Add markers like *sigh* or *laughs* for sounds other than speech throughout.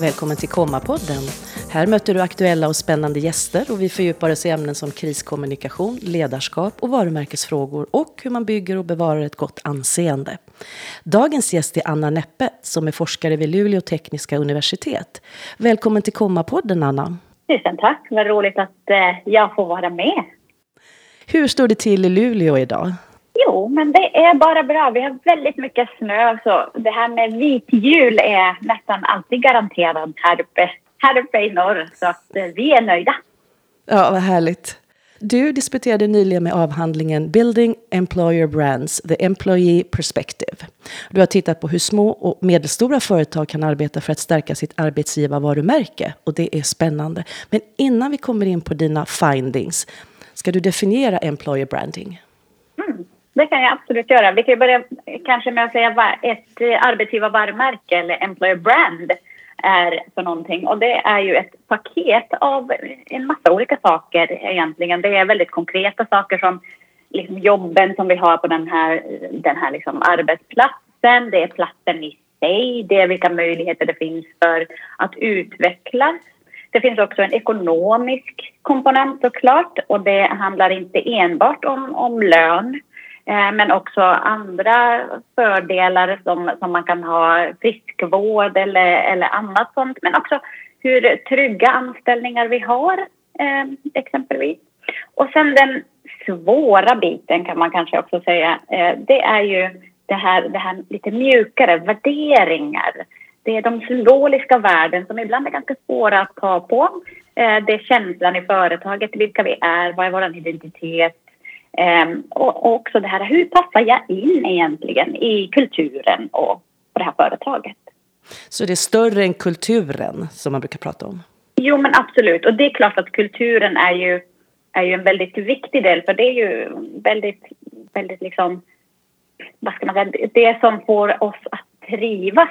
Välkommen till Komma-podden. Här möter du aktuella och spännande gäster och vi fördjupar oss i ämnen som kriskommunikation, ledarskap och varumärkesfrågor och hur man bygger och bevarar ett gott anseende. Dagens gäst är Anna Neppe som är forskare vid Luleå tekniska universitet. Välkommen till Komma-podden Anna. Tusen tack, vad roligt att eh, jag får vara med. Hur står det till i Luleå idag? Jo, men det är bara bra. Vi har väldigt mycket snö så det här med vit jul är nästan alltid garanterad här uppe, här uppe i norr. Så att eh, vi är nöjda. Ja, vad härligt. Du disputerade nyligen med avhandlingen Building Employer Brands, The Employee Perspective. Du har tittat på hur små och medelstora företag kan arbeta för att stärka sitt arbetsgivarvarumärke och det är spännande. Men innan vi kommer in på dina findings, ska du definiera employer branding? Det kan jag absolut göra. Vi kan börja kanske med att säga vad ett eh, arbetsgivarvarumärke eller employer brand är för någonting. Och det är ju ett paket av en massa olika saker egentligen. Det är väldigt konkreta saker som liksom jobben som vi har på den här, den här liksom arbetsplatsen. Det är platsen i sig. Det är vilka möjligheter det finns för att utvecklas. Det finns också en ekonomisk komponent såklart och det handlar inte enbart om, om lön Eh, men också andra fördelar som, som man kan ha, friskvård eller, eller annat sånt. Men också hur trygga anställningar vi har, eh, exempelvis. Och sen den svåra biten kan man kanske också säga, eh, det är ju det här, det här lite mjukare, värderingar. Det är de symboliska värden som ibland är ganska svåra att ta på. Eh, det är känslan i företaget, vilka vi är, vad är vår identitet, och, också det här, hur passar jag in egentligen i kulturen och på det här företaget? Så det är större än kulturen som man brukar prata om? Jo, men absolut. Och det är klart att kulturen är ju, är ju en väldigt viktig del, för det är ju väldigt, väldigt liksom, vad ska man säga, det som får oss att trivas.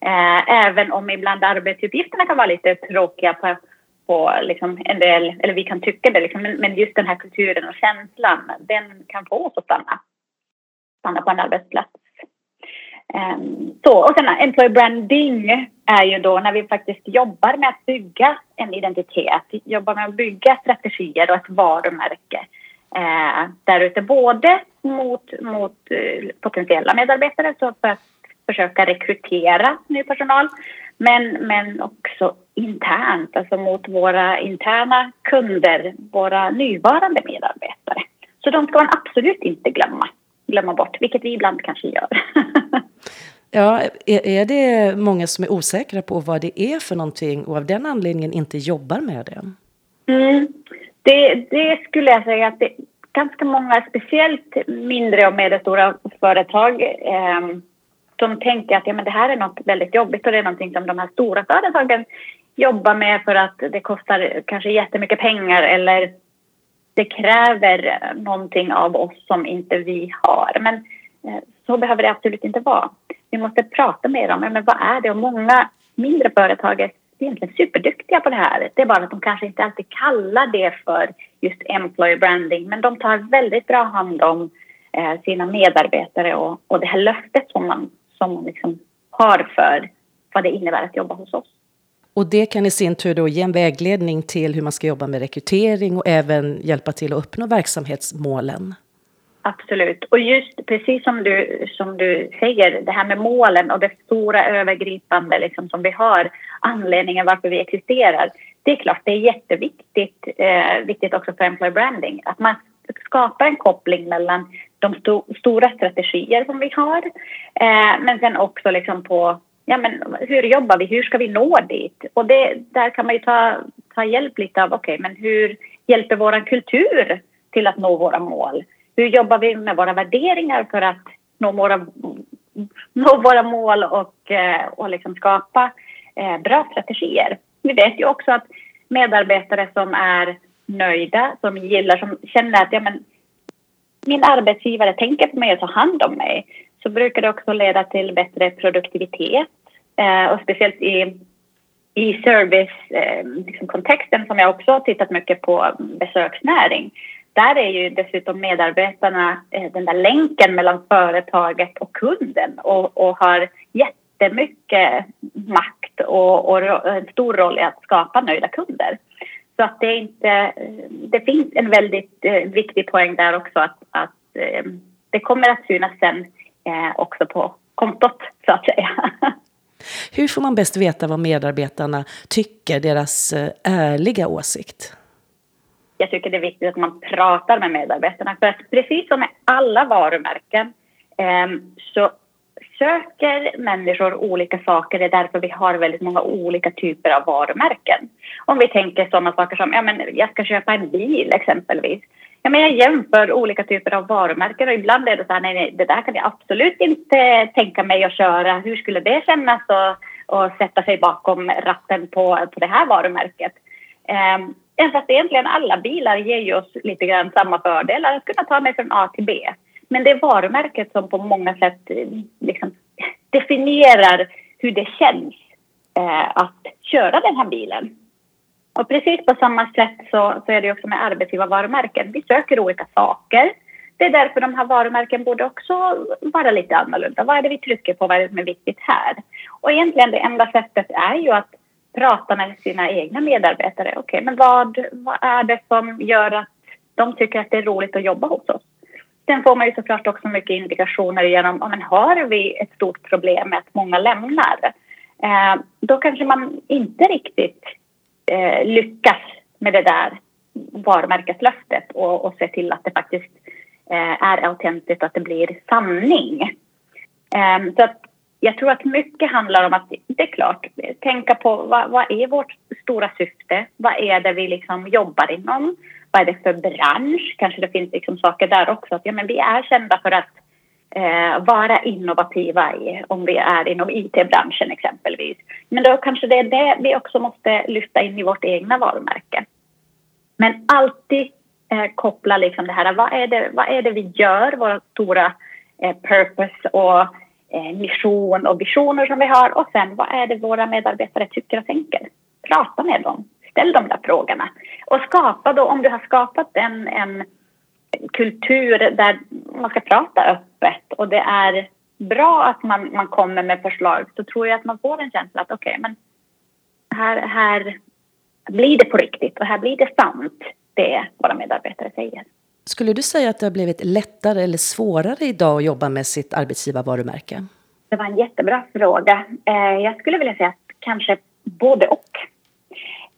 Eh, även om ibland arbetsuppgifterna kan vara lite tråkiga på på liksom en del, eller vi kan tycka det, liksom, men, just den här kulturen och känslan, den kan få oss att stanna, stanna på en arbetsplats. Um, så, och sen employer branding är ju då när vi faktiskt jobbar med att bygga en identitet, jobbar med att bygga strategier och ett varumärke uh, där ute, både mot, mot eh, potentiella medarbetare, så för att försöka rekrytera ny personal, men, men också internt, alltså mot våra interna kunder, våra nuvarande medarbetare. Så de ska man absolut inte glömma, glömma bort, vilket vi ibland kanske gör. *laughs* ja, är, är det många som är osäkra på vad det är för någonting och av den anledningen inte jobbar med det? Mm. Det, det skulle jag säga att det ganska många, speciellt mindre och medelstora företag eh, som tänker att ja, men det här är något väldigt jobbigt och det är någonting som de här stora företagen jobba med för att det kostar kanske jättemycket pengar eller det kräver någonting av oss som inte vi har. Men eh, så behöver det absolut inte vara. Vi måste prata med dem. men vad är det och många mindre företag är egentligen superduktiga på det här. Det är bara att de kanske inte alltid kallar det för just employer branding men de tar väldigt bra hand om eh, sina medarbetare och, och det här löftet som man som man liksom har för vad det innebär att jobba hos oss. Och det kan i sin tur då ge en vägledning till hur man ska jobba med rekrytering och även hjälpa till att uppnå verksamhetsmålen. Absolut. Och just precis som du, som du säger, det här med målen och det stora övergripande liksom, som vi har, anledningen varför vi existerar. Det är klart, det är jätteviktigt, eh, viktigt också för employer branding, att man skapar en koppling mellan de sto stora strategier som vi har. Eh, men sen också liksom på ja, men hur jobbar vi, hur ska vi nå dit? Och det, där kan man ju ta, ta hjälp lite av, okej, okay, men hur hjälper vår kultur till att nå våra mål? Hur jobbar vi med våra värderingar för att nå våra, nå våra mål och, eh, och liksom skapa eh, bra strategier? Vi vet ju också att medarbetare som är nöjda, som gillar, som känner att ja, men, min arbetsgivare tänker på mig och tar hand om mig så brukar det också leda till bättre produktivitet eh, och speciellt i, i servicekontexten eh, liksom som jag också har tittat mycket på besöksnäring. Där är ju dessutom medarbetarna eh, den där länken mellan företaget och kunden och, och har jättemycket makt och, och en stor roll i att skapa nöjda kunder. Så att det, inte, eh, det finns en väldigt eh, viktig poäng där också att, att eh, det kommer att synas sen också på kontot så att säga. Hur får man bäst veta vad medarbetarna tycker, deras eh, ärliga åsikt? Jag tycker det är viktigt att man pratar med medarbetarna för att precis som med alla varumärken eh, så söker människor olika saker. Det är därför vi har väldigt många olika typer av varumärken. Om vi tänker sådana saker som, ja men jag ska köpa en bil exempelvis. Ja, men jag jämför olika typer av varumärken och ibland är det så här, nej, nej, det där kan jag absolut inte tänka mig att köra. Hur skulle det kännas att, att sätta sig bakom ratten på, på det här varumärket? Ehm, um, fast egentligen alla bilar ger ju oss lite grann samma fördelar, att kunna ta mig från A till B. Men det är varumärket som på många sätt liksom definierar hur det känns eh, att köra den här bilen. Och precis på samma sätt så, så är det också med arbetsgivarvarumärken. Vi söker olika saker. Det är därför de här varumärken borde också vara lite annorlunda. Vad är det vi trycker på? Vad är det som är viktigt här? Och egentligen det enda sättet är ju att prata med sina egna medarbetare. Okej, okay, men vad, vad är det som gör att de tycker att det är roligt att jobba hos oss? Sen får man ju såklart också mycket indikationer genom, om har vi ett stort problem med att många lämnar? Eh, då kanske man inte riktigt eh, lyckas med det där varumärkeslöftet och, och se till att det faktiskt eh, är autentiskt och att det blir sanning. Eh, så att jag tror att mycket handlar om att, det är klart, tänka på vad, vad är vårt stora syfte? Vad är det vi liksom jobbar inom? Vad är det för bransch? Kanske det finns liksom saker där också. Att, ja, men vi är kända för att eh, vara innovativa i, om vi är inom IT-branschen exempelvis. Men då kanske det är det vi också måste lyfta in i vårt egna varumärke. Men alltid eh, koppla liksom det här, vad är det, vad är det vi gör, våra stora eh, purpose och eh, mission och visioner som vi har och sen vad är det våra medarbetare tycker och tänker. Prata med dem, ställ de där frågorna och skapa då, om du har skapat en, en kultur där man ska prata öppet och det är bra att man, man kommer med förslag så tror jag att man får en känsla att okej, okay, men här, här blir det på riktigt och här blir det sant det våra medarbetare säger. Skulle du säga att det har blivit lättare eller svårare idag att jobba med sitt arbetsgivarvarumärke? Det var en jättebra fråga. Eh, jag skulle vilja säga att kanske både och.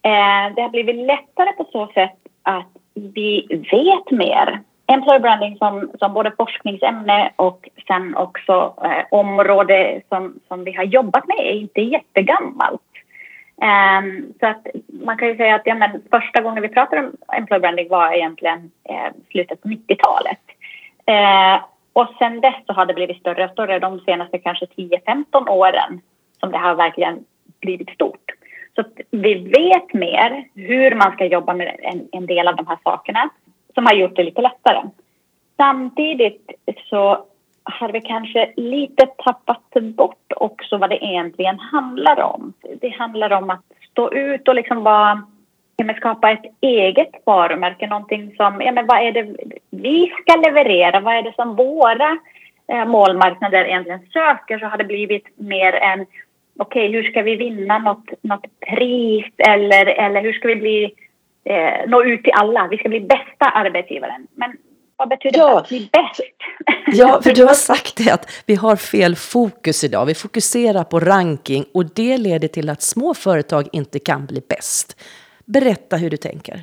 Eh, det har blivit lättare på så sätt att vi vet mer. Employer branding som, som både forskningsämne och sen också eh, område som, som vi har jobbat med är inte jättegammalt. Um, så att man kan ju säga att ja, men första gången vi pratade om employer branding var egentligen eh, slutet på 90-talet. Eh, och sen dess så har det blivit större och större de senaste kanske 10-15 åren som det har verkligen blivit stort. Så vi vet mer hur man ska jobba med en, en del av de här sakerna som har gjort det lite lättare. Samtidigt så har vi kanske lite tappat bort också vad det egentligen handlar om. Det handlar om att stå ut och liksom vara skapa ett eget varumärke, någonting som, ja men vad är det vi ska leverera, vad är det som våra eh, målmarknader egentligen söker så har det blivit mer en okej, okay, hur ska vi vinna något, något pris eller, eller hur ska vi bli, eh, nå ut till alla? Vi ska bli bästa arbetsgivaren. Men vad betyder ja. det att bli bäst? Ja, för du har sagt det att vi har fel fokus idag. Vi fokuserar på ranking och det leder till att små företag inte kan bli bäst. Berätta hur du tänker.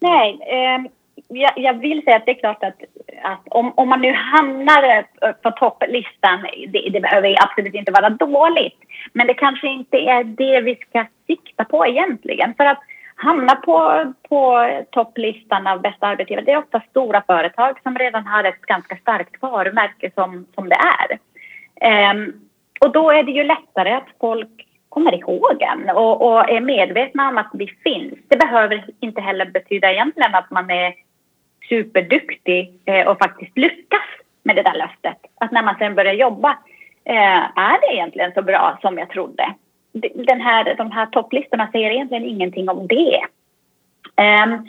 Nej, eh, jag, jag, vill säga att det är klart att, att om, om man nu hamnar på topplistan, det, det behöver absolut inte vara dåligt. Men det kanske inte är det vi ska sikta på egentligen. För att hamna på, på topplistan av bästa arbetsgivare, det är ofta stora företag som redan har ett ganska starkt varumärke som, som det är. Um, och då är det ju lättare att folk kommer ihåg en och, och, är medvetna om att vi finns. Det behöver inte heller betyda egentligen att man är superduktig eh, och faktiskt lyckas med det där löftet. Att när man sen börjar jobba eh, är det egentligen så bra som jag trodde. Den här, de här topplistorna säger egentligen ingenting om det. Um,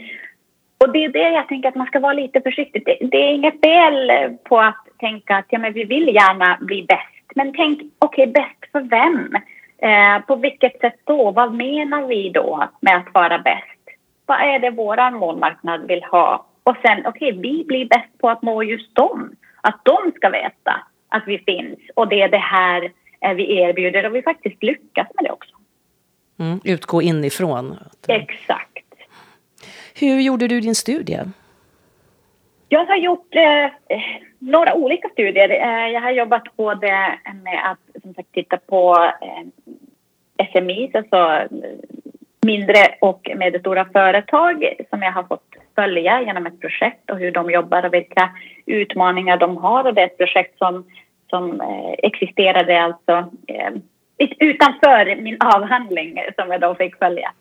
och det är det jag tänker att man ska vara lite försiktig. Det, det, är inget fel på att tänka att ja, men vi vill gärna bli bäst. Men tänk, okej, okay, bäst för vem? Eh, på vilket sätt då? Vad menar vi då med att vara bäst? Vad är det vår målmarknad vill ha? Och sen, okej, okay, vi blir bäst på att nå just dem. Att de ska veta att vi finns och det är det här vi erbjuder och vi faktiskt lyckas med det också. Mm, utgå inifrån. Exakt. Hur gjorde du din studie? Jag har gjort eh, några olika studier. Eh, jag har jobbat både med att som sagt, titta på eh, SMIs, alltså mindre och medelstora företag som jag har fått följa genom ett projekt och hur de jobbar och vilka utmaningar de har. Och det är ett projekt som, som eh, existerade alltså eh, utanför min avhandling som jag då fick följa.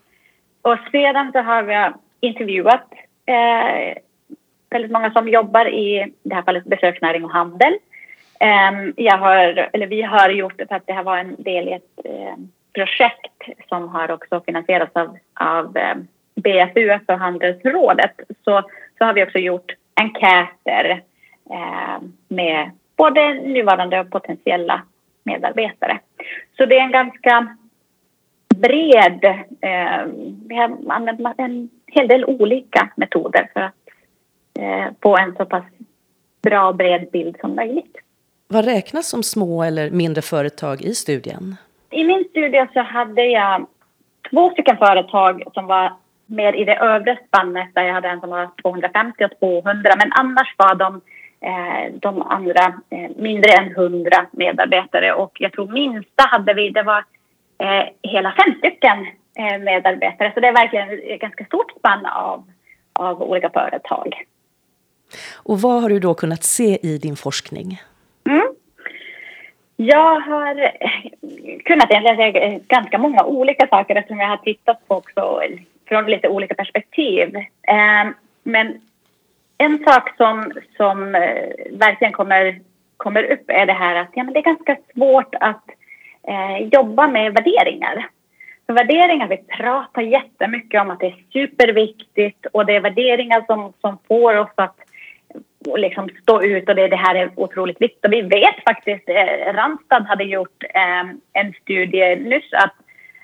Och sedan så har jag intervjuat eh, väldigt många som jobbar i det här fallet besöksnäring och handel. Eh, jag har, eller vi har gjort det för att det här var en del i ett eh, projekt som har också finansierats av, av eh, BFU, alltså Handelsrådet. Så, så har vi också gjort enkäter ehm, med både nuvarande och potentiella medarbetare. Så det är en ganska bred... Eh, vi har använt en hel del olika metoder för att eh, få en så pass bra bred bild som möjligt. Vad räknas som små eller mindre företag i studien? I min studie så hade jag två stycken företag som var mer i det övre spannet där jag hade en som var 250 och 200 men annars var de de andra eh, mindre än 100 medarbetare och jag tror minsta hade vi, det var eh, hela fem stycken eh, medarbetare så det är verkligen ett ganska stort spann av, av olika företag. Och vad har du då kunnat se i din forskning? Mm. Jag har kunnat se ganska många olika saker eftersom jag har tittat på också från lite olika perspektiv. Eh, men en sak som, som eh, verkligen kommer, kommer upp är det här att ja, men det är ganska svårt att eh, jobba med värderingar. För värderingar, vi pratar jättemycket om att det är superviktigt och det är värderingar som, som får oss att liksom stå ut och det, det här är otroligt viktigt. Och vi vet faktiskt, eh, Randstad hade gjort eh, en studie nyss att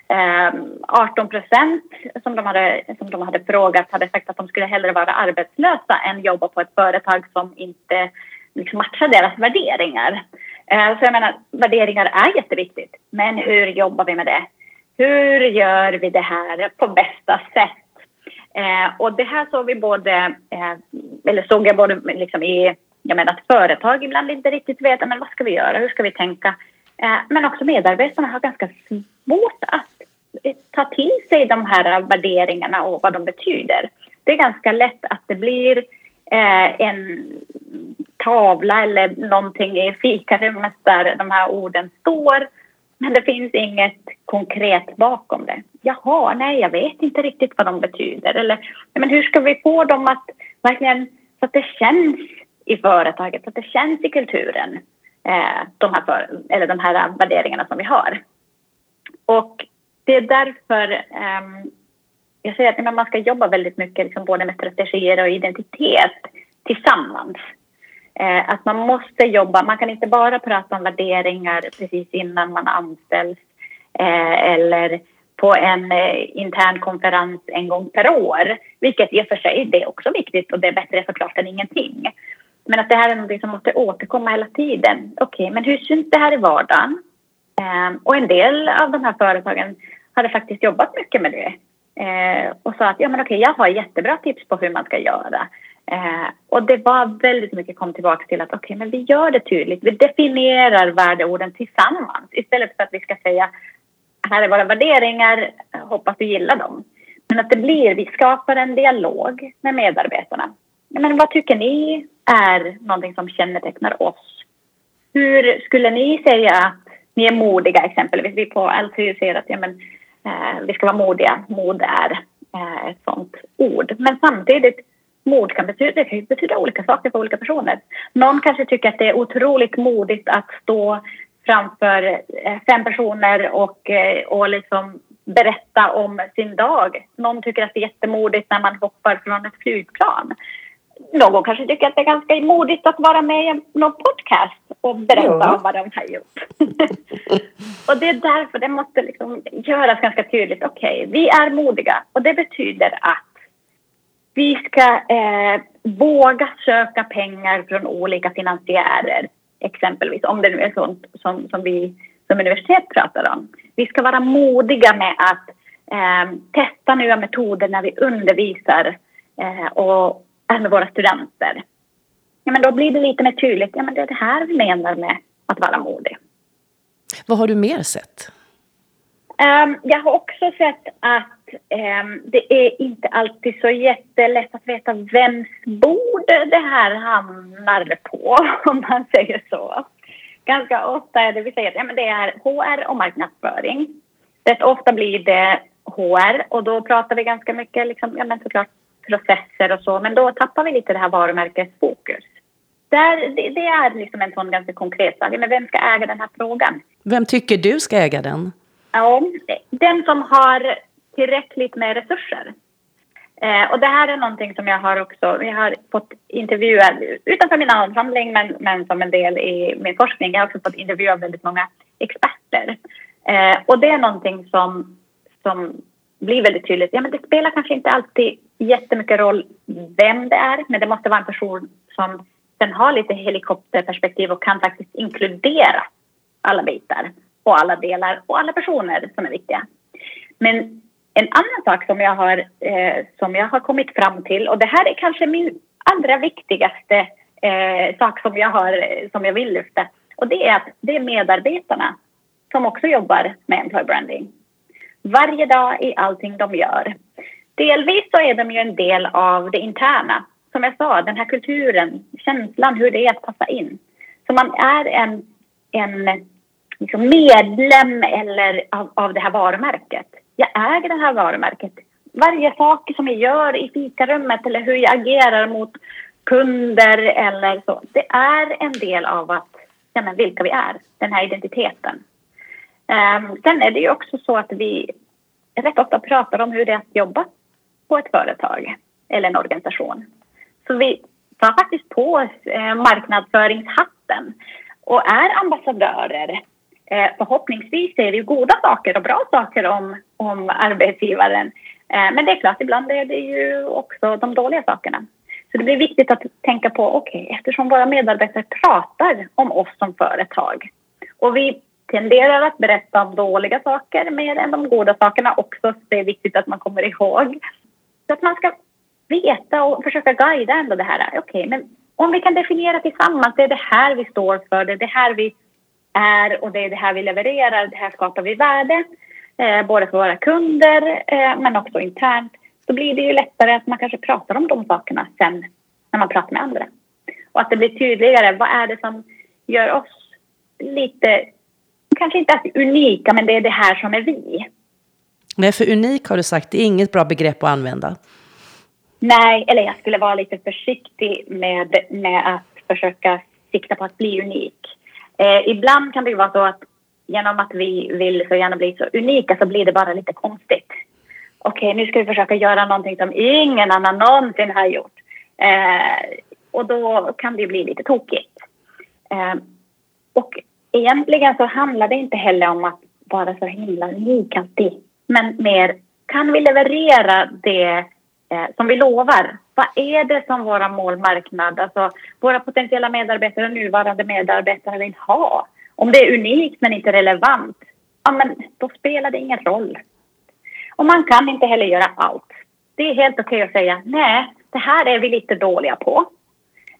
Ehm, 18 procent som, de hade, som de hade frågat hade sagt att de skulle hellre vara arbetslösa än jobba på ett företag som inte liksom matchar deras värderingar. Ehm, så jag menar, värderingar är jätteviktigt. Men hur jobbar vi med det? Hur gör vi det här på bästa sätt? Ehm, och det här såg vi både, eller såg jag både liksom i, jag menar att företag ibland inte riktigt vet, men vad ska vi göra, hur ska vi tänka? Men också medarbetarna har ganska svårt att eh, ta till sig de här värderingarna och vad de betyder. Det är ganska lätt att det blir eh, en tavla eller någonting i fikarummet där de här orden står men det finns inget konkret bakom det. Jaha, nej, jag vet inte riktigt vad de betyder. Eller men hur ska vi få dem att verkligen, så att det känns i företaget, så att det känns i kulturen, eh, de, här för, eller de här värderingarna som vi har. Och det är därför um, jag säger att man ska jobba väldigt mycket liksom både med strategier och identitet tillsammans. Eh, att man måste jobba, man kan inte bara prata om värderingar precis innan man anställs eh, eller på en eh, intern konferens en gång per år. Vilket i och för sig det är också viktigt och det är bättre såklart än ingenting. Men att det här är något som måste återkomma hela tiden. Okej, okay, men hur syns det här i vardagen? Eh, och en del av de här företagen hade faktiskt jobbat mycket med det. Eh, och sa att ja, men okej, jag har jättebra tips på hur man ska göra. Eh, och det var väldigt mycket kom tillbaka till att okej, okay, men vi gör det tydligt. Vi definierar värdeorden tillsammans istället för att vi ska säga här är våra värderingar, hoppas du gillar dem. Men att det blir, vi skapar en dialog med medarbetarna. Men vad tycker ni är någonting som kännetecknar oss? Hur skulle ni säga att ni är modiga exempelvis? Vi på LTU säger att ja, men, Eh, vi ska vara modiga. Mod är eh, ett sånt ord. Men samtidigt mod kan betyda, det kan betyda olika saker för olika personer. Någon kanske tycker att det är otroligt modigt att stå framför eh, fem personer och, eh, och liksom berätta om sin dag. Någon tycker att det är jättemodigt när man hoppar från ett flygplan. Någon kanske tycker att det är ganska modigt att vara med i någon podcast och berätta ja. om vad de har gjort. *laughs* och det är därför det måste liksom göras ganska tydligt. Okej, okay, vi är modiga och det betyder att vi ska eh, våga söka pengar från olika finansiärer, exempelvis, om det nu är sånt som, som vi som universitet pratar om. Vi ska vara modiga med att eh, testa nya metoder när vi undervisar eh, och med våra studenter. Ja, men då blir det lite mer tydligt, ja men det är det här vi menar med att vara modig. Vad har du mer sett? Um, jag har också sett att um, det är inte alltid så jättelätt att veta vems bord det här hamnar på, *laughs* om man säger så. Ganska ofta är det vi säger ja, men det är HR och marknadsföring. Rätt ofta blir det HR och då pratar vi ganska mycket liksom, ja, men såklart processer och så, men då tappar vi lite det här varumärkesfokus. Där, det, det är liksom en sån ganska konkret sak. Men vem ska äga den här frågan? Vem tycker du ska äga den? Ja, den som har tillräckligt med resurser. Eh, och det här är någonting som jag har också, jag har fått intervjua utanför min avhandling men, men som en del i min forskning. Jag har också fått intervjua väldigt många experter. Eh, och det är någonting som, som blir väldigt tydligt. Ja, men det spelar kanske inte alltid jättemycket roll vem det är, men det måste vara en person som sen har lite helikopterperspektiv och kan faktiskt inkludera alla bitar och alla delar och alla personer som är viktiga. Men en annan sak som jag har, eh, som jag har kommit fram till och det här är kanske min allra viktigaste eh, sak som jag, har, eh, som jag vill lyfta och det är att det är medarbetarna som också jobbar med employer branding. Varje dag i allting de gör. Delvis så är de ju en del av det interna som jag sa, den här kulturen, känslan hur det är att passa in. Så man är en, en liksom medlem eller av, av det här varumärket. Jag äger det här varumärket. Varje sak som jag gör i fikarummet eller hur jag agerar mot kunder eller så. Det är en del av att, ja, men vilka vi är, den här identiteten. Um, sen är det ju också så att vi rätt ofta pratar om hur det är att jobba på ett företag eller en organisation. Så vi tar faktiskt på oss marknadsföringshatten och är ambassadörer. Eh, förhoppningsvis säger vi goda saker och bra saker om, om arbetsgivaren. Eh, men det är klart, ibland är det ju också de dåliga sakerna. Så det blir viktigt att tänka på, okej, okay, eftersom våra medarbetare pratar om oss som företag och vi tenderar att berätta om dåliga saker mer än de goda sakerna också. Så det är viktigt att man kommer ihåg. Så att man ska veta och försöka guida ändå det här. Okej, okay, men om vi kan definiera tillsammans, det är det här vi står för, det är det här vi är och det är det här vi levererar, det här skapar vi värde, eh, både för våra kunder eh, men också internt. Då blir det ju lättare att man kanske pratar om de sakerna sen när man pratar med andra. Och att det blir tydligare, vad är det som gör oss lite, kanske inte unika, men det är det här som är vi. Nej, för unik har du sagt, det är inget bra begrepp att använda. Nej, eller jag skulle vara lite försiktig med, med att försöka sikta på att bli unik. Eh, ibland kan det ju vara så att genom att vi vill så gärna bli så unika så blir det bara lite konstigt. Okej, okay, nu ska vi försöka göra någonting som ingen annan någonsin har gjort. Eh, och då kan det bli lite tokigt. Eh, och egentligen så handlar det inte heller om att vara så himla unik alltid. Men mer, kan vi leverera det eh, som vi lovar. Vad är det som våra målmarknad, alltså våra potentiella medarbetare och nuvarande medarbetare vill ha? Om det är unikt men inte relevant, ja men då spelar det ingen roll. Och man kan inte heller göra allt. Det är helt okej okay att säga nej, det här är vi lite dåliga på.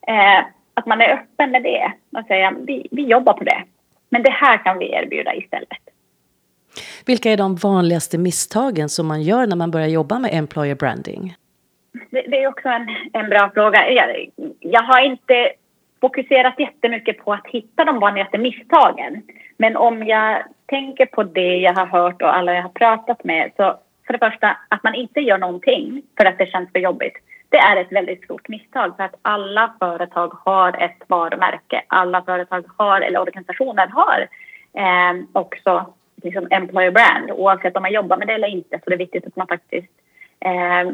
Eh, att man är öppen med det och säga vi, vi jobbar på det. Men det här kan vi erbjuda istället. Vilka är de vanligaste misstagen som man gör när man börjar jobba med employer branding? Det, det är också en, en bra fråga. Jag, jag har inte fokuserat jättemycket på att hitta de vanligaste misstagen. Men om jag tänker på det jag har hört och alla jag har pratat med så för det första att man inte gör någonting för att det känns för jobbigt. Det är ett väldigt stort misstag för att alla företag har ett varumärke. Alla företag har, eller organisationer har eh, också liksom employer brand oavsett om man jobbar med det eller inte. Så det är viktigt att man faktiskt eh,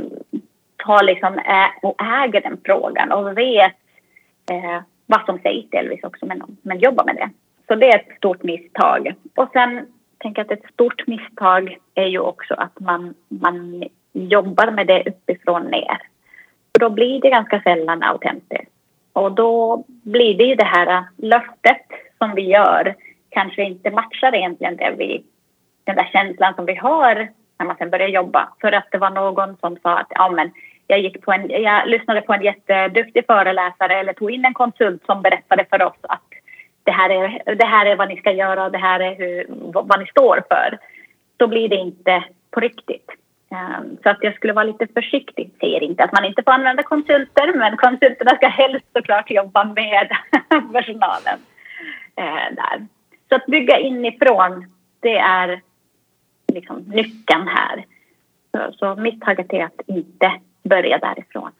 tar liksom ä och äger den frågan och vet eh, vad som sägs delvis också, men, men jobbar med det. Så det är ett stort misstag. Och sen tänker jag att ett stort misstag är ju också att man, man jobbar med det uppifrån ner. Då blir det ganska sällan autentiskt. Och då blir det ju det här eh, löftet som vi gör kanske inte matchar egentligen det vi, den där känslan som vi har när man sen börjar jobba. För att det var någon som sa att ja, men jag, gick på en, jag lyssnade på en jätteduktig föreläsare eller tog in en konsult som berättade för oss att det här är, det här är vad ni ska göra och det här är hur, vad ni står för. Då blir det inte på riktigt. Ehm, så att jag skulle vara lite försiktig. Säger inte att man inte får använda konsulter men konsulterna ska helst såklart jobba med *laughs* personalen eh, där. Så att bygga inifrån, det är liksom nyckeln här. Så, så misstaget är att inte börja därifrån.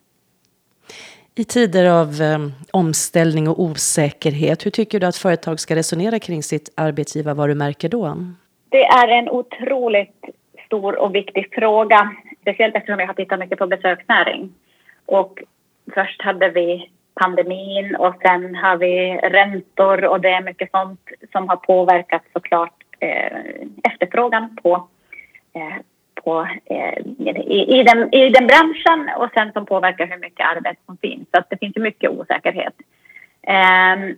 I tider av eh, omställning och osäkerhet, hur tycker du att företag ska resonera kring sitt arbetsgivarvarumärke då? Det är en otroligt stor och viktig fråga, speciellt eftersom jag har tittat mycket på besöksnäring. Och först hade vi pandemin och sen har vi räntor och det är mycket sånt som har påverkat såklart eh, efterfrågan på, eh, på, eh, i, i, den, i den branschen och sen som påverkar hur mycket arbete som finns. Så att det finns ju mycket osäkerhet. Ehm,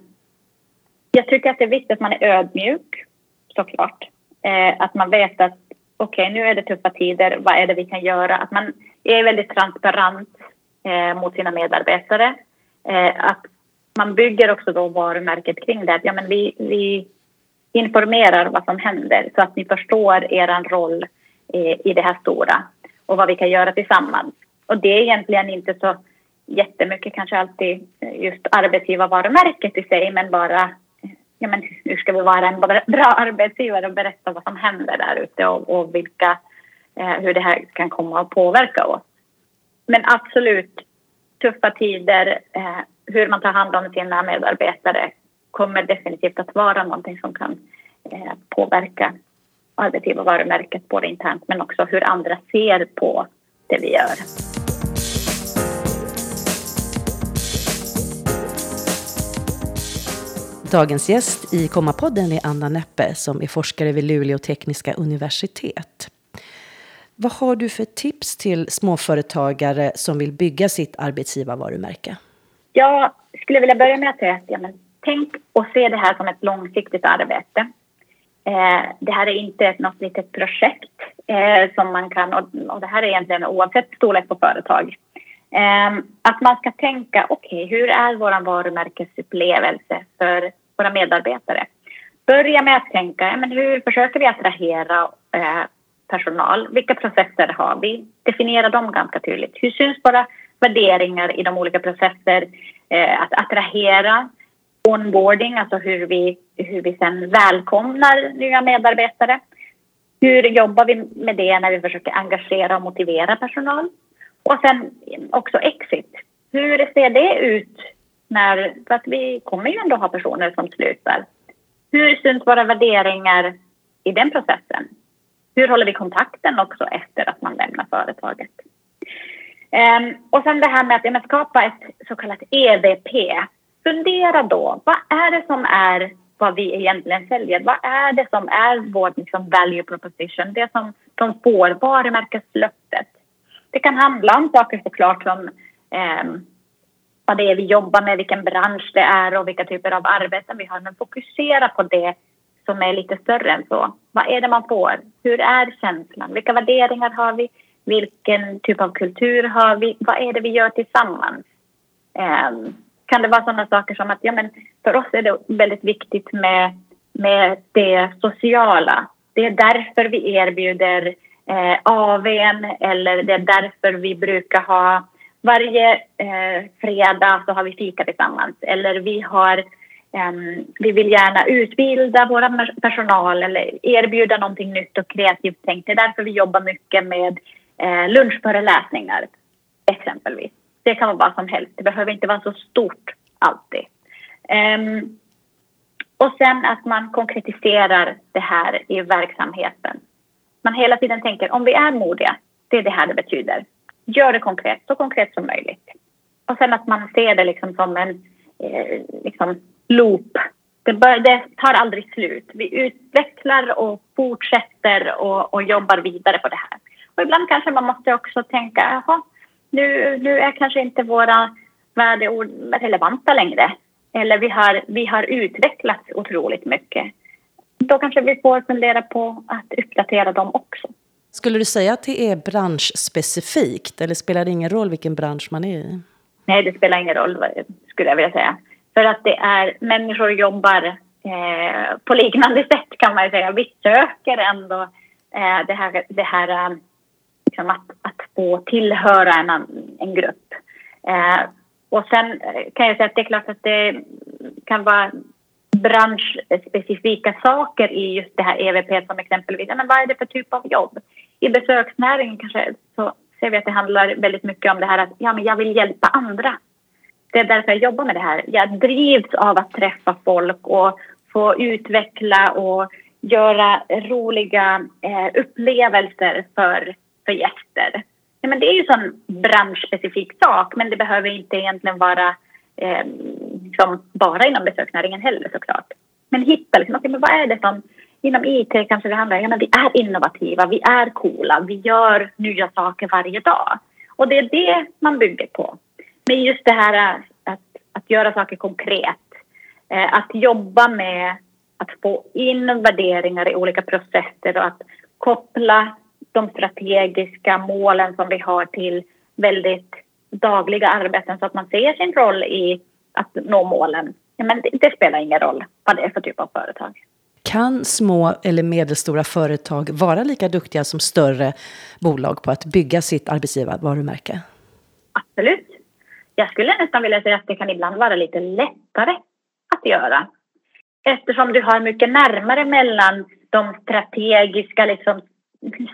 jag tycker att det är viktigt att man är ödmjuk, såklart. Eh, att man vet att okej, okay, nu är det tuffa tider, vad är det vi kan göra? Att man är väldigt transparent eh, mot sina medarbetare. Eh, att man bygger också då varumärket kring det. Ja, men vi, vi informerar vad som händer så att ni förstår er roll eh, i det här stora och vad vi kan göra tillsammans. Och det är egentligen inte så jättemycket kanske alltid eh, just arbetsgivarvarumärket i sig men bara ja, men hur ska vi vara en bra arbetsgivare och berätta vad som händer där ute och, och vilka, eh, hur det här kan komma att påverka oss. Men absolut, tuffa tider, eh, hur man tar hand om sina medarbetare kommer definitivt att vara någonting som kan eh, påverka arbetsgivarvarumärket både internt men också hur andra ser på det vi gör. Dagens gäst i Kommapodden är Anna Neppe som är forskare vid Luleå tekniska universitet. Vad har du för tips till småföretagare som vill bygga sitt arbetsgivarvarumärke? Jag skulle vilja börja med att säga att ja, men, tänk och se det här som ett långsiktigt arbete. Eh, det här är inte något litet projekt eh, som man kan, och, och, det här är egentligen oavsett storlek på företag. Eh, att man ska tänka, okej, okay, hur är vår varumärkesupplevelse för våra medarbetare? Börja med att tänka, ja, men hur försöker vi attrahera eh, personal? Vilka processer har vi? Definiera dem ganska tydligt. Hur syns våra värderingar i de olika processer? Eh, att attrahera, onboarding, alltså hur vi, hur vi sen välkomnar nya medarbetare. Hur jobbar vi med det när vi försöker engagera och motivera personal? Och sen också exit. Hur ser det ut? När, för att vi kommer ju ändå ha personer som slutar. Hur syns våra värderingar i den processen? Hur håller vi kontakten också efter att man lämnar företaget? Um, och sen det här med att ja, skapa ett så kallat EVP. Fundera då, vad är det som är vad vi egentligen säljer? Vad är det som är vår liksom, value proposition? Det som de får varumärkeslöftet. Det kan handla om saker såklart som um, vad det är vi jobbar med, vilken bransch det är och vilka typer av arbeten vi har. Men fokusera på det som är lite större än så. Vad är det man får? Hur är känslan? Vilka värderingar har vi? Vilken typ av kultur har vi? Vad är det vi gör tillsammans? Um, kan det vara sådana saker som att ja, men för oss är det väldigt viktigt med, med det sociala. Det är därför vi erbjuder eh, AWn eller det är därför vi brukar ha varje eh, fredag så har vi fika tillsammans eller vi har Ehm, vi vill gärna utbilda vår personal eller erbjuda någonting nytt och kreativt tänkt. Det är därför vi jobbar mycket med eh, lunchföreläsningar, exempelvis. Det kan vara vad som helst. Det behöver inte vara så stort alltid. Ehm, och sen att man konkretiserar det här i verksamheten. Man hela tiden tänker om vi är modiga, det är det här det betyder. Gör det konkret, så konkret som möjligt. Och sen att man ser det liksom som en, eh, liksom loop. Det, bör, det tar aldrig slut. Vi utvecklar och fortsätter och, och jobbar vidare på det här. Och ibland kanske man måste också tänka, jaha, nu, nu är kanske inte våra värdeord relevanta längre. Eller vi har, vi har utvecklats otroligt mycket. Då kanske vi får fundera på att uppdatera dem också. Skulle du säga att det är branschspecifikt eller spelar det ingen roll vilken bransch man är i? Nej, det spelar ingen roll skulle jag vilja säga. För att det är, människor jobbar eh, på liknande *laughs* sätt kan man säga. Vi söker ändå eh, det här, det här eh, liksom att, att få tillhöra en, en grupp. Eh, och sen eh, kan jag säga att det är klart att det kan vara branschspecifika saker i just det här EVP som exempelvis, men vad är det för typ av jobb? I besöksnäringen kanske så ser vi att det handlar väldigt mycket om det här att ja, men jag vill hjälpa andra. Det är därför jag jobbar med det här. Jag drivs av att träffa folk och få utveckla och göra roliga eh, upplevelser för, för gäster. Ja, men det är ju en branschspecifik sak, men det behöver inte egentligen vara eh, liksom bara inom besöksnäringen heller såklart. Men hitta liksom, okay, men vad är det som inom IT kanske det handlar om, ja men vi är innovativa, vi är coola, vi gör nya saker varje dag. Och det är det man bygger på. Men just det här att, att göra saker konkret, eh, att jobba med att få in värderingar i olika processer och att koppla de strategiska målen som vi har till väldigt dagliga arbeten så att man ser sin roll i att nå målen. Men det, det spelar ingen roll vad det är för typ av företag. Kan små eller medelstora företag vara lika duktiga som större bolag på att bygga sitt arbetsgivarvarumärke? Absolut. Jag skulle nästan vilja säga att det kan ibland vara lite lättare att göra. Eftersom du har mycket närmare mellan de strategiska liksom,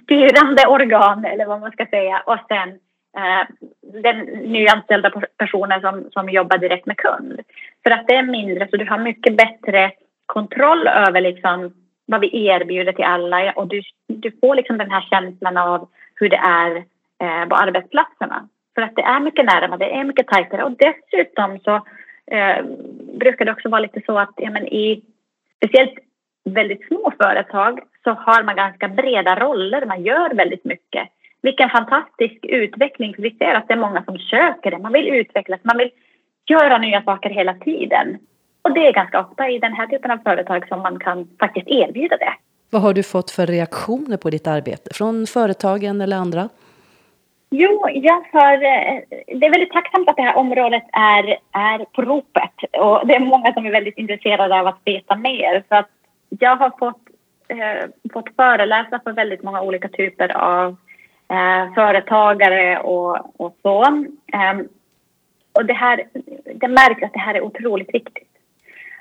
styrande organ eller vad man ska säga och sen eh, den nyanställda personen som, som jobbar direkt med kund. För att det är mindre så du har mycket bättre kontroll över liksom vad vi erbjuder till alla och du, du får liksom den här känslan av hur det är eh, på arbetsplatserna. För att det är mycket närmare, det är mycket tajtare och dessutom så eh, brukar det också vara lite så att ja, men i speciellt väldigt små företag så har man ganska breda roller, man gör väldigt mycket. Vilken fantastisk utveckling, för vi ser att det är många som söker det, man vill utvecklas, man vill göra nya saker hela tiden. Och det är ganska ofta i den här typen av företag som man kan faktiskt erbjuda det. Vad har du fått för reaktioner på ditt arbete från företagen eller andra? Jo, jag har, eh, det är väldigt tacksamt att det här området är, är på ropet och det är många som är väldigt intresserade av att veta mer. Så att jag har fått, eh, fått föreläsa för väldigt många olika typer av eh, företagare och, och så. Eh, och det, här, det märks att det här är otroligt viktigt.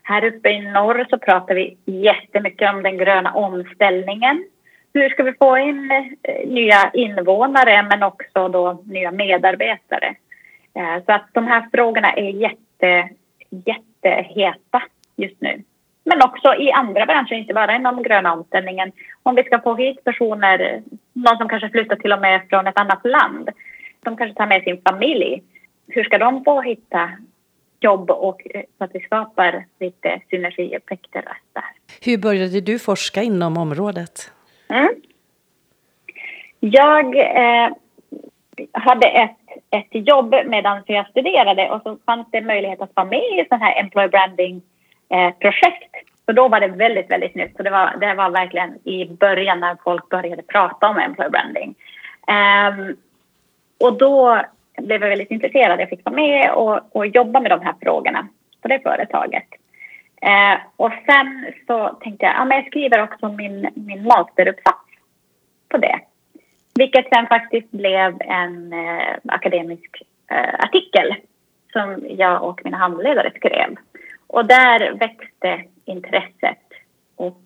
Här uppe i norr så pratar vi jättemycket om den gröna omställningen. Hur ska vi få in eh, nya invånare men också då nya medarbetare? Eh, så att de här frågorna är jätte, jätteheta just nu. Men också i andra branscher, inte bara inom gröna omställningen. Om vi ska få hit personer, någon som kanske flyttar till och med från ett annat land. De kanske tar med sin familj. Hur ska de få hitta jobb och eh, så att vi skapar lite synergieffekter där. Hur började du forska inom området? Mm. Jag eh, hade ett, ett jobb medan jag studerade och så fanns det möjlighet att vara med i sådana här employer branding eh, projekt. Så då var det väldigt, väldigt nytt. Så det var, det var verkligen i början när folk började prata om employer branding. Um, och då blev jag väldigt intresserad. Jag fick vara med och, och jobba med de här frågorna på det företaget. Eh, och sen så tänkte jag, ja men jag skriver också min, min masteruppsats på det. Vilket sen faktiskt blev en eh, akademisk eh, artikel som jag och mina handledare skrev. Och där växte intresset och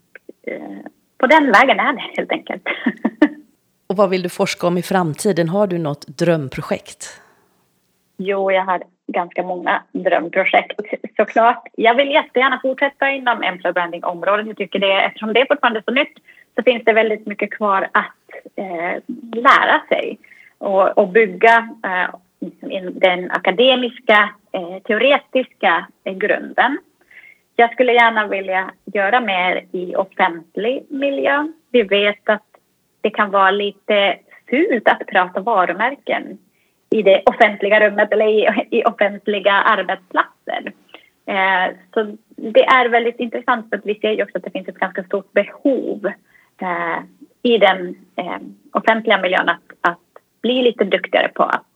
eh, på den vägen är det helt enkelt. *laughs* och vad vill du forska om i framtiden? Har du något drömprojekt? Jo, jag har ganska många drömprojekt såklart. Jag vill jättegärna fortsätta inom employer branding-området. Jag tycker det, eftersom det är fortfarande så nytt så finns det väldigt mycket kvar att eh, lära sig och, och bygga eh, liksom den akademiska, eh, teoretiska eh, grunden. jag skulle gärna vilja göra mer i offentlig miljö. Vi vet att det kan vara lite fult att prata varumärken i det offentliga rummet eller i, i offentliga arbetsplatser. Eh, så det är väldigt intressant för att vi ser ju också att det finns ett ganska stort behov eh, i den eh, offentliga miljön att, att bli lite duktigare på att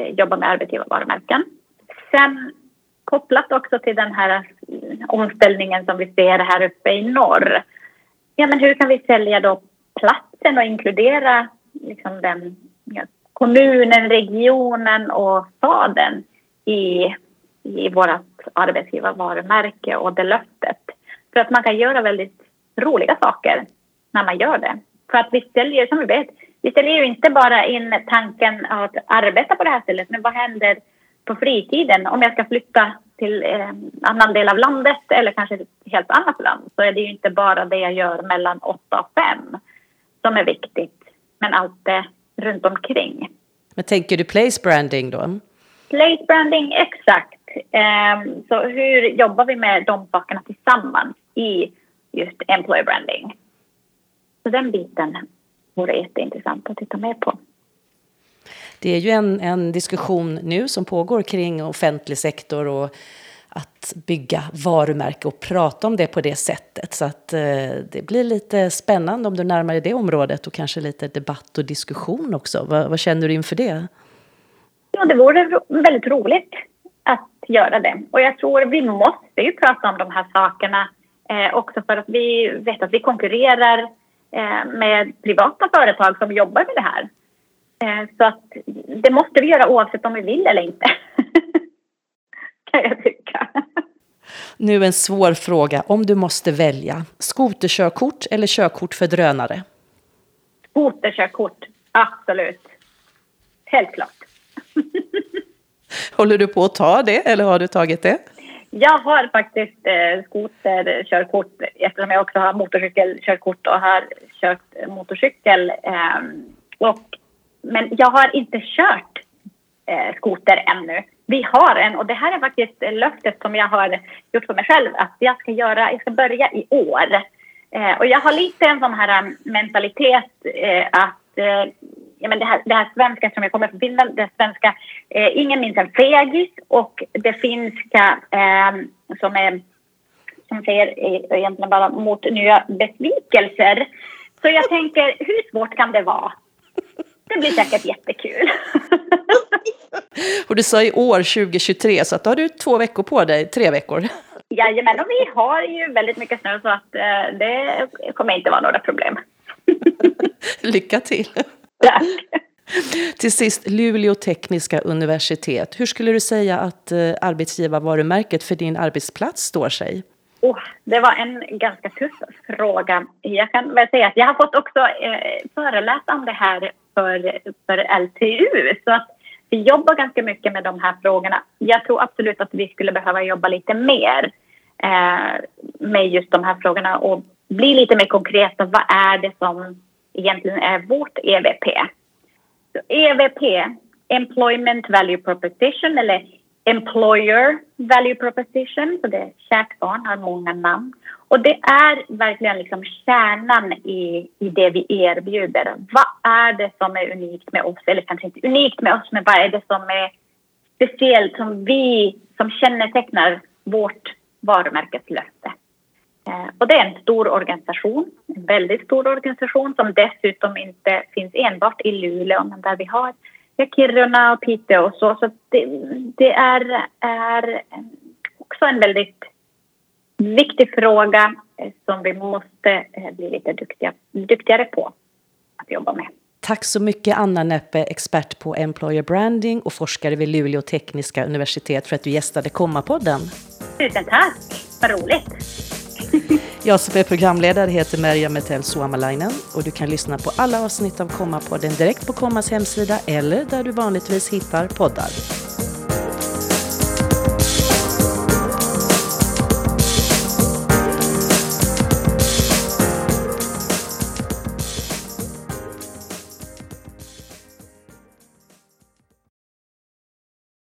eh, jobba med arbetsgivarvarumärken. Sen kopplat också till den här omställningen som vi ser här uppe i norr. Ja, men hur kan vi sälja då platsen och inkludera liksom den kommunen, regionen och staden i, i vårt arbetsgivarvarumärke och det löftet. För att man kan göra väldigt roliga saker när man gör det. För att vi ställer som vi vet, vi ställer ju inte bara in tanken att arbeta på det här stället, men vad händer på fritiden om jag ska flytta till en annan del av landet eller kanske ett helt annat land så är det ju inte bara det jag gör mellan 8 och 5 som är viktigt, men allt det runt omkring. Men tänker du place branding då? Place branding, exakt. Um, så hur jobbar vi med de sakerna tillsammans i just employer branding? Så den biten vore jätteintressant att titta mer på. Det är ju en, en diskussion nu som pågår kring offentlig sektor och att bygga varumärke och prata om det på det sättet. Så att eh, det blir lite spännande om du närmar dig det området och kanske lite debatt och diskussion också. Va, vad känner du inför det? Ja, det vore väldigt roligt att göra det. Och jag tror vi måste ju prata om de här sakerna eh, också för att vi vet att vi konkurrerar eh, med privata företag som jobbar med det här. Eh, så att det måste vi göra oavsett om vi vill eller inte. *laughs* kan jag tycka. Nu en svår fråga. Om du måste välja, skoterkörkort eller körkort för drönare? Skoterkörkort, absolut. Helt klart. *laughs* Håller du på att ta det eller har du tagit det? Jag har faktiskt eh, skoterkörkort eftersom jag också har motorcykelkörkort och har kört motorcykel. Eh, och, men jag har inte kört eh, skoter ännu. Vi har en och det här är faktiskt löftet som jag har gjort för mig själv att jag ska göra, jag ska börja i år. Eh, och jag har lite en sån här um, mentalitet eh, att eh, ja, men det, här, det här svenska som jag kommer från Finland, det svenska, eh, ingen minns en fegis och det finska eh, som är som säger eh, egentligen bara mot nya besvikelser. Så jag tänker, hur svårt kan det vara? Det blir säkert jättekul. *laughs* *laughs* och du sa i år 2023, så att då har du två veckor på dig, tre veckor. *laughs* Jajamän, och vi har ju väldigt mycket snö så att eh, det kommer inte vara några problem. *laughs* Lycka till! Tack! Till sist, Luleå tekniska universitet. Hur skulle du säga att eh, arbetsgivarvarumärket för din arbetsplats står sig? Oh, det var en ganska tuff fråga. Jag kan väl säga att jag har fått också eh, föreläsa om det här för, för LTU. Så att vi jobbar ganska mycket med de här frågorna. Jag tror absolut att vi skulle behöva jobba lite mer eh, med just de här frågorna och bli lite mer konkreta. Vad är det som egentligen är vårt EVP? Så EVP, Employment Value Proposition eller Employer Value Proposition, så det är kärt barn, har många namn. Och det är verkligen liksom kärnan i, i det vi erbjuder. Vad är det som är unikt med oss? Eller kanske inte unikt med oss, men vad är det som är speciellt som vi som kännetecknar vårt varumärkeslöfte? Eh, och det är en stor organisation, en väldigt stor organisation som dessutom inte finns enbart i Luleå, men där vi har Kiruna och Piteå och så. Så det, det är, är också en väldigt viktig fråga eh, som vi måste eh, bli lite duktiga, duktigare på att jobba med. Tack så mycket Anna Neppe, expert på Employer Branding och forskare vid Luleå tekniska universitet för att du gästade Komma-podden. Tusen tack, vad roligt! *laughs* Jag som är programledare heter Merja Metell Suomalainen och du kan lyssna på alla avsnitt av Komma-podden direkt på Kommas hemsida eller där du vanligtvis hittar poddar.